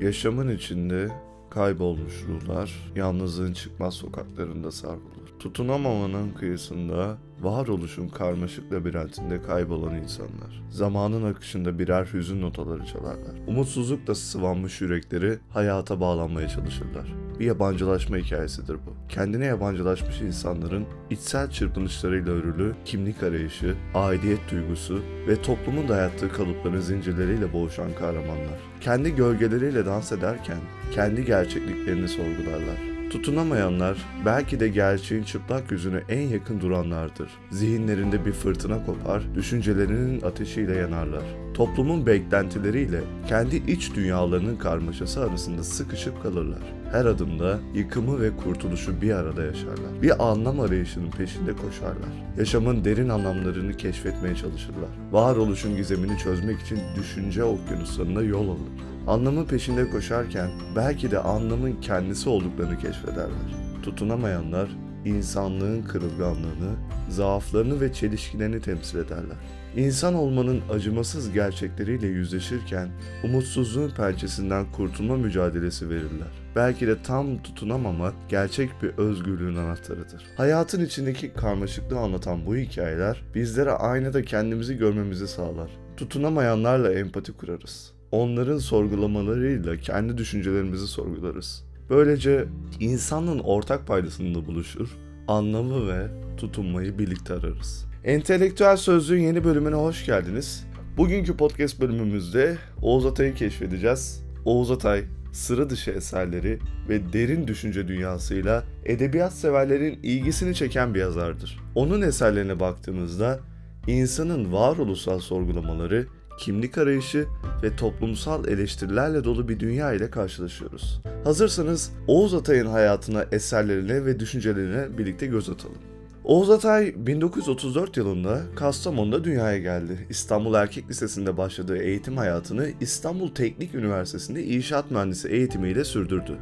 Yaşamın içinde kaybolmuş ruhlar, yalnızlığın çıkmaz sokaklarında savrulur. Tutunamamanın kıyısında, varoluşun karmaşık labirentinde kaybolan insanlar. Zamanın akışında birer hüzün notaları çalarlar. Umutsuzlukla sıvanmış yürekleri hayata bağlanmaya çalışırlar. Bir yabancılaşma hikayesidir bu. Kendine yabancılaşmış insanların içsel çırpınışlarıyla örülü kimlik arayışı, aidiyet duygusu ve toplumun dayattığı kalıpların zincirleriyle boğuşan kahramanlar. Kendi gölgeleriyle dans ederken kendi gerçekliklerini sorgularlar. Tutunamayanlar belki de gerçeğin çıplak yüzüne en yakın duranlardır. Zihinlerinde bir fırtına kopar, düşüncelerinin ateşiyle yanarlar. Toplumun beklentileriyle kendi iç dünyalarının karmaşası arasında sıkışıp kalırlar. Her adımda yıkımı ve kurtuluşu bir arada yaşarlar. Bir anlam arayışının peşinde koşarlar. Yaşamın derin anlamlarını keşfetmeye çalışırlar. Varoluşun gizemini çözmek için düşünce okyanuslarında yol alır. Anlamın peşinde koşarken belki de anlamın kendisi olduklarını keşfederler. Tutunamayanlar insanlığın kırılganlığını, zaaflarını ve çelişkilerini temsil ederler. İnsan olmanın acımasız gerçekleriyle yüzleşirken umutsuzluğun pençesinden kurtulma mücadelesi verirler. Belki de tam tutunamamak gerçek bir özgürlüğün anahtarıdır. Hayatın içindeki karmaşıklığı anlatan bu hikayeler bizlere aynada kendimizi görmemizi sağlar. Tutunamayanlarla empati kurarız onların sorgulamalarıyla kendi düşüncelerimizi sorgularız. Böylece insanlığın ortak paydasında buluşur, anlamı ve tutunmayı birlikte ararız. Entelektüel Sözlüğün yeni bölümüne hoş geldiniz. Bugünkü podcast bölümümüzde Oğuz Atay'ı keşfedeceğiz. Oğuz Atay, sıra dışı eserleri ve derin düşünce dünyasıyla edebiyat severlerin ilgisini çeken bir yazardır. Onun eserlerine baktığımızda insanın varoluşsal sorgulamaları kimlik arayışı ve toplumsal eleştirilerle dolu bir dünya ile karşılaşıyoruz. Hazırsanız Oğuz Atay'ın hayatına, eserlerine ve düşüncelerine birlikte göz atalım. Oğuz Atay 1934 yılında Kastamonu'da dünyaya geldi. İstanbul Erkek Lisesi'nde başladığı eğitim hayatını İstanbul Teknik Üniversitesi'nde inşaat mühendisi eğitimiyle sürdürdü.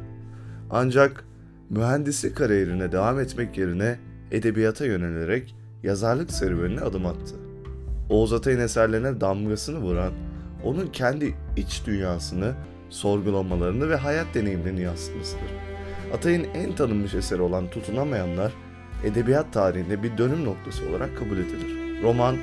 Ancak mühendislik kariyerine devam etmek yerine edebiyata yönelerek yazarlık serüvenine adım attı. Oğuz Atay'ın eserlerine damgasını vuran, onun kendi iç dünyasını, sorgulamalarını ve hayat deneyimlerini yansıtmasıdır. Atay'ın en tanınmış eseri olan Tutunamayanlar, edebiyat tarihinde bir dönüm noktası olarak kabul edilir. Roman,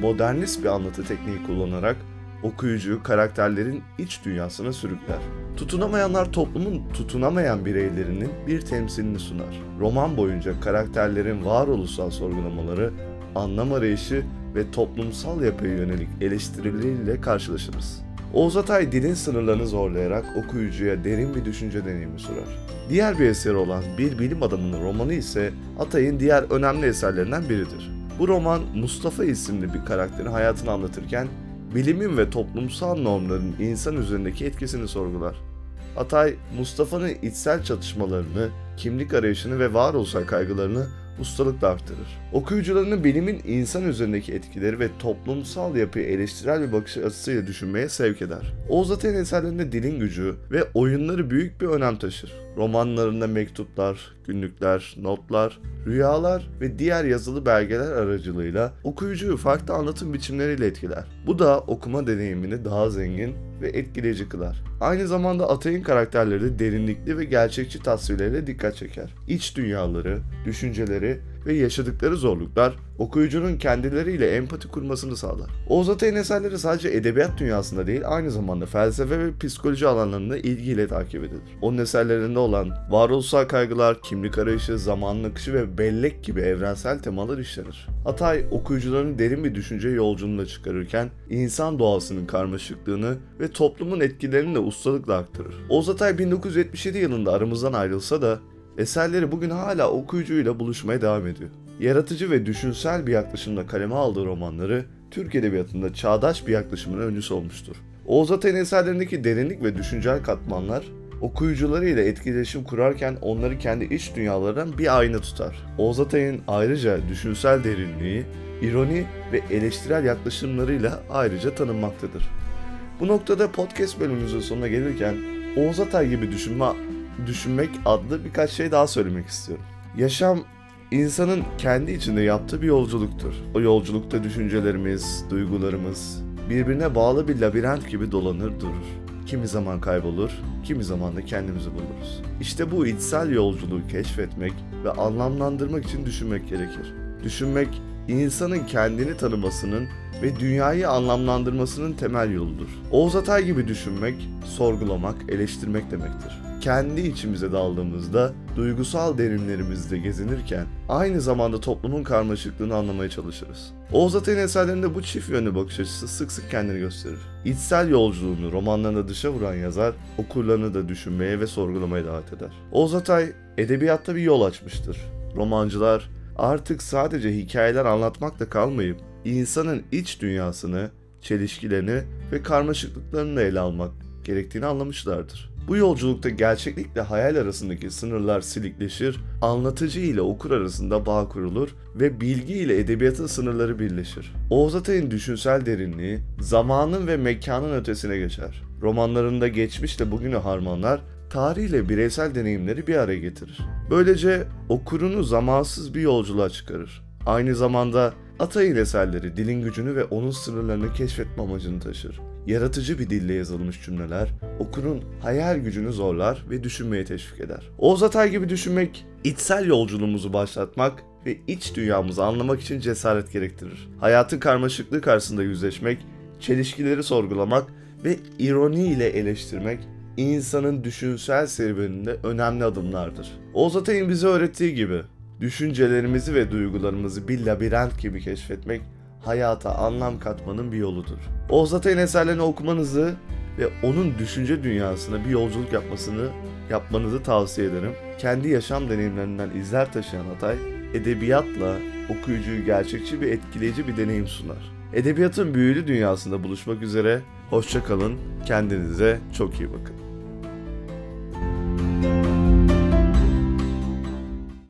modernist bir anlatı tekniği kullanarak okuyucuyu karakterlerin iç dünyasına sürükler. Tutunamayanlar toplumun tutunamayan bireylerinin bir temsilini sunar. Roman boyunca karakterlerin varoluşsal sorgulamaları, anlam arayışı ve toplumsal yapıya yönelik eleştirileriyle karşılaşırız. Oğuz Atay dilin sınırlarını zorlayarak okuyucuya derin bir düşünce deneyimi sunar. Diğer bir eseri olan Bir Bilim Adamının romanı ise Atay'ın diğer önemli eserlerinden biridir. Bu roman Mustafa isimli bir karakterin hayatını anlatırken bilimin ve toplumsal normların insan üzerindeki etkisini sorgular. Atay, Mustafa'nın içsel çatışmalarını, kimlik arayışını ve varoluşsal kaygılarını ustalıkla aktarır. Okuyucularını bilimin insan üzerindeki etkileri ve toplumsal yapıyı eleştirel bir bakış açısıyla düşünmeye sevk eder. Oğuz Atay'ın eserlerinde dilin gücü ve oyunları büyük bir önem taşır. Romanlarında mektuplar, günlükler, notlar, rüyalar ve diğer yazılı belgeler aracılığıyla okuyucuyu farklı anlatım biçimleriyle etkiler. Bu da okuma deneyimini daha zengin ve etkileyici kılar. Aynı zamanda Atay'ın karakterleri de derinlikli ve gerçekçi tasvirleriyle dikkat çeker. İç dünyaları, düşünceleri ve yaşadıkları zorluklar okuyucunun kendileriyle empati kurmasını sağlar. Oğuz Atay'ın eserleri sadece edebiyat dünyasında değil aynı zamanda felsefe ve psikoloji alanlarında ilgiyle takip edilir. Onun eserlerinde olan varoluşsal kaygılar, kimlik arayışı, zamanın akışı ve bellek gibi evrensel temalar işlenir. Atay okuyucuların derin bir düşünce yolculuğuna çıkarırken insan doğasının karmaşıklığını ve toplumun etkilerini de ustalıkla aktarır. Oğuz Atay 1977 yılında aramızdan ayrılsa da eserleri bugün hala okuyucuyla buluşmaya devam ediyor. Yaratıcı ve düşünsel bir yaklaşımla kaleme aldığı romanları Türk Edebiyatı'nda çağdaş bir yaklaşımın öncüsü olmuştur. Oğuz Atay'ın eserlerindeki derinlik ve düşüncel katmanlar okuyucularıyla etkileşim kurarken onları kendi iç dünyalarından bir ayna tutar. Oğuz Atay'ın ayrıca düşünsel derinliği, ironi ve eleştirel yaklaşımlarıyla ayrıca tanınmaktadır. Bu noktada podcast bölümümüzün sonuna gelirken Oğuz Atay gibi düşünme, düşünmek adlı birkaç şey daha söylemek istiyorum. Yaşam insanın kendi içinde yaptığı bir yolculuktur. O yolculukta düşüncelerimiz, duygularımız birbirine bağlı bir labirent gibi dolanır durur. kimi zaman kaybolur, kimi zaman da kendimizi buluruz. İşte bu içsel yolculuğu keşfetmek ve anlamlandırmak için düşünmek gerekir. Düşünmek, insanın kendini tanımasının ve dünyayı anlamlandırmasının temel yoludur. Oğuz Atay gibi düşünmek, sorgulamak, eleştirmek demektir. Kendi içimize daldığımızda, duygusal derinlerimizde gezinirken aynı zamanda toplumun karmaşıklığını anlamaya çalışırız. Oğuz Atay'ın eserlerinde bu çift yönlü bakış açısı sık sık kendini gösterir. İçsel yolculuğunu romanlarına dışa vuran yazar, okurlarını da düşünmeye ve sorgulamaya davet eder. Oğuz Atay, edebiyatta bir yol açmıştır. Romancılar artık sadece hikayeler anlatmakla kalmayıp insanın iç dünyasını, çelişkilerini ve karmaşıklıklarını ele almak gerektiğini anlamışlardır. Bu yolculukta gerçeklikle hayal arasındaki sınırlar silikleşir, anlatıcı ile okur arasında bağ kurulur ve bilgi ile edebiyatın sınırları birleşir. Oğuz Atay'ın düşünsel derinliği zamanın ve mekanın ötesine geçer. Romanlarında geçmişle bugünü harmanlar, tarihle bireysel deneyimleri bir araya getirir. Böylece okurunu zamansız bir yolculuğa çıkarır. Aynı zamanda Atay'ın eserleri dilin gücünü ve onun sınırlarını keşfetme amacını taşır. Yaratıcı bir dille yazılmış cümleler okurun hayal gücünü zorlar ve düşünmeye teşvik eder. Oğuz Atay gibi düşünmek, içsel yolculuğumuzu başlatmak ve iç dünyamızı anlamak için cesaret gerektirir. Hayatın karmaşıklığı karşısında yüzleşmek, çelişkileri sorgulamak ve ironi ile eleştirmek insanın düşünsel serüveninde önemli adımlardır. Oğuz Atay'ın bize öğrettiği gibi düşüncelerimizi ve duygularımızı bir labirent gibi keşfetmek hayata anlam katmanın bir yoludur. Oğuz Atay'ın eserlerini okumanızı ve onun düşünce dünyasına bir yolculuk yapmasını yapmanızı tavsiye ederim. Kendi yaşam deneyimlerinden izler taşıyan Atay, edebiyatla okuyucuyu gerçekçi ve etkileyici bir deneyim sunar. Edebiyatın büyülü dünyasında buluşmak üzere, hoşça kalın, kendinize çok iyi bakın.